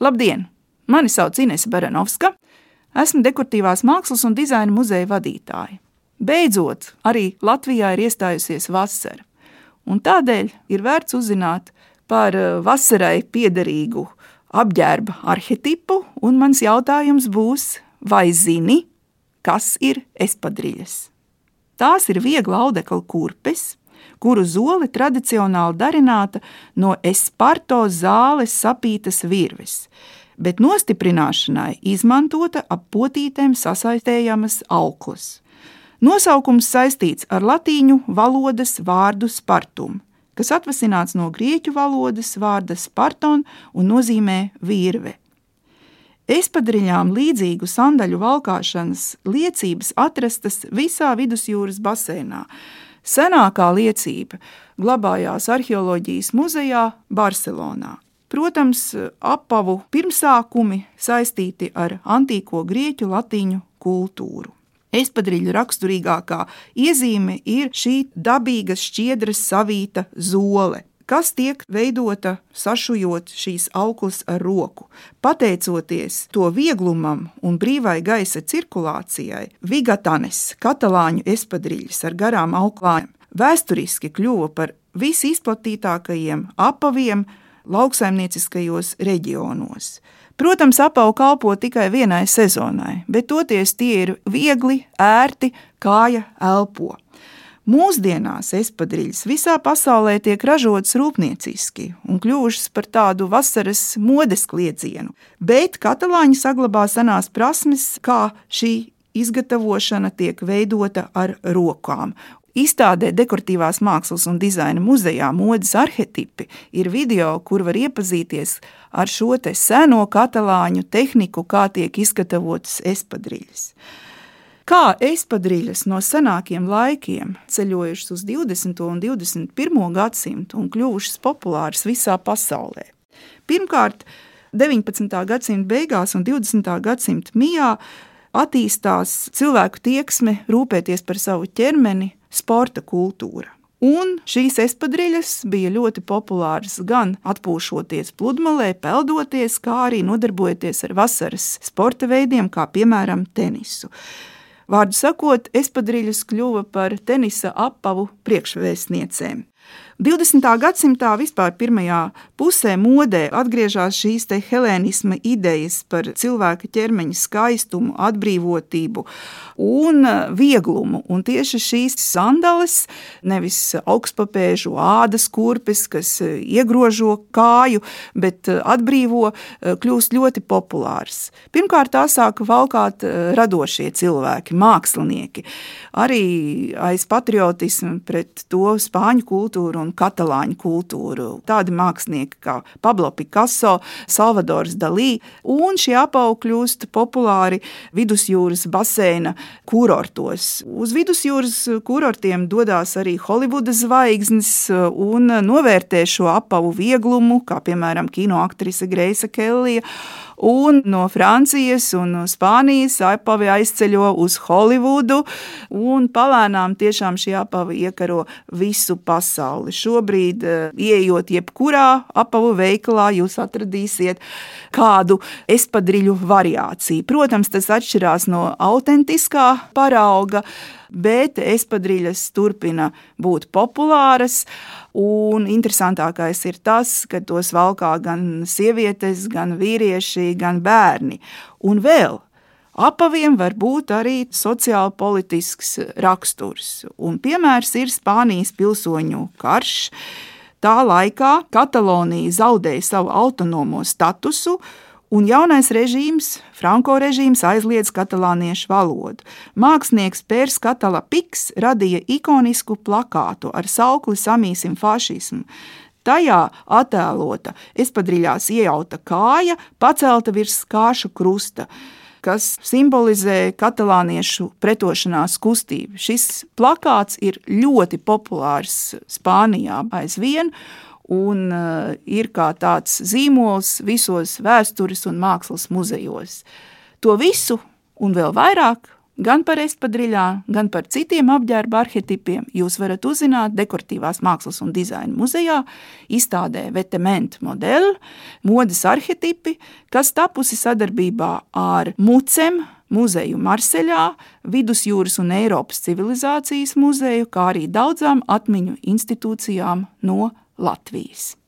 Labdien! Mani sauc Inese Baranovska. Esmu dekoratīvās mākslas un dizaina muzeja vadītāja. Beidzot, arī Latvijā ir iestājusies vasara, un tādēļ ir vērts uzzināt par eh, vasarai piederīgu apģērba arhetipu, un mans jautājums būs, vai zini, kas ir espadriļas? Tās ir viegla audekla kurpes, kuru zole tradicionāli darināta no esparto zāles sapītas virves, bet nostiprināšanai izmantota ap potītēm sasaistējamas auklas. Nosaukums saistīts ar latīņu valodas vārdu spartum, kas atvasināts no grieķu valodas vārda sparton un nozīmē virve. Espadriņām līdzīgu sandaļu valkāšanas liecības atrastas visā vidusjūras basēnā. Senākā liecība glabājās arheoloģijas muzejā Barcelonā. Protams, apavu pirmsākumi saistīti ar antīko grieķu latīņu kultūru. Espadriļu raksturīgākā iezīme ir šī dabīga šķiedras savīta zole kas tiek veidota sašujot šīs auklas ar roku. Pateicoties to vieglumam un brīvai gaisa cirkulācijai, vigatanes, katalāņu espadriļas ar garām auklām, vēsturiski kļuva par visizplatītākajiem apaviem lauksaimnieciskajos reģionos. Protams, apavu kalpo tikai vienai sezonai, bet toties tie ir viegli, ērti, kāja elpo. Mūsdienās espadriļas visā pasaulē tiek ražotas rūpnieciski un kļuvušas par tādu vasaras modes kliedzienu, bet katalāņi saglabā senās prasmes, kā šī izgatavošana tiek veidota ar rokām, Izstādē Dekoratīvās mākslas un dizaina muzejā modes arhetipi ir video, kur var iepazīties ar šo seno katalāņu tehniku, kā tiek izgatavotas espadriļas. Kā espadriļas no senākiem laikiem ceļojušas uz 20. un 21. gadsimtu un kļuvušas populāras visā pasaulē. Pirmkārt, 19. gadsimta beigās un 20. gadsimta mijā attīstās cilvēku tieksme rūpēties par savu ķermeni, sporta kultūra. Un šīs espadriļas bija ļoti populāras gan atpūšoties pludmalē, peldoties, kā arī nodarbojoties ar vasaras sporta veidiem, kā piemēram tenisu. Vārdu sakot, espadriļas kļuva par tenisa apavu priekšvēstniecēm. 20. gadsimtā vispār pirmajā pusē modē atgriežas šīs helēnisma idejas par cilvēka ķermeņa skaistumu, atbrīvotību un vieglumu. Un tieši šīs sandales, nevis augstpapēžu ādas kurpes, kas iegrožo kāju, bet atbrīvo, kļūst ļoti populārs. Pirmkārt, tā sāka valkāt radošie cilvēki, mākslinieki. Arī aiz patriotismu pret to spāņu kultūru un katalāņu kultūru. Tādi mākslinieki kā Pablo Picasso, Salvadors Dalī, un šie apaugi kļūst populāri vidusjūras baseina kurortos. Uz vidusjūras kurortiem dodas arī Holivudas zvaigznes un novērtē šo apavu vieglumu, kā piemēram kino aktrise Greisa Kellija un no Francijas un Spānijas apavi aizceļo uz Holivudu, un palēnām tiešām šī apava iekaro visu pasauli. Šobrīd, eh, ieejot jebkurā apavu veikalā, jūs atradīsiet kādu espadriļu variāciju. Protams, tas atšķirās no autentiskā parauga, bet espadriļas turpina būt populāras. Un interesantākais ir tas, ka tos valkā gan sievietes, gan vīrieši, gan bērni. Un vēl apaviem var būt arī sociāli politisks raksturs. Un piemērs ir Spānijas pilsoņu karš. Tā laikā Katalonija zaudēja savu autonomo statusu, un jaunais režīms, Franko režīms, aizliedz katalāniešu valodu. Mākslinieks Pērs Katala Piks radīja ikonisku plakātu ar saukli Samīsim fašismu. Tajā attēlota espadriļās iejauta kāja, pacelta virs kāšu krusta kas simbolizē katalāniešu pretošanās kustību. Šis plakāts ir ļoti populārs Spānijā aizvien, un uh, ir kā tāds zīmols visos vēstures un mākslas muzejos. To visu un vēl vairāk Gan par espadriļā, gan par citiem apģērba arhetipiem jūs varat uzzināt Dekoratīvās mākslas un dizaina muzejā, izstādē Vetement modeli, modes arhetipi, kas tapusi sadarbībā ar Mucem, muzeju Marseļā, Vidusjūras un Eiropas civilizācijas muzeju, kā arī daudzām atmiņu institūcijām no Latvijas.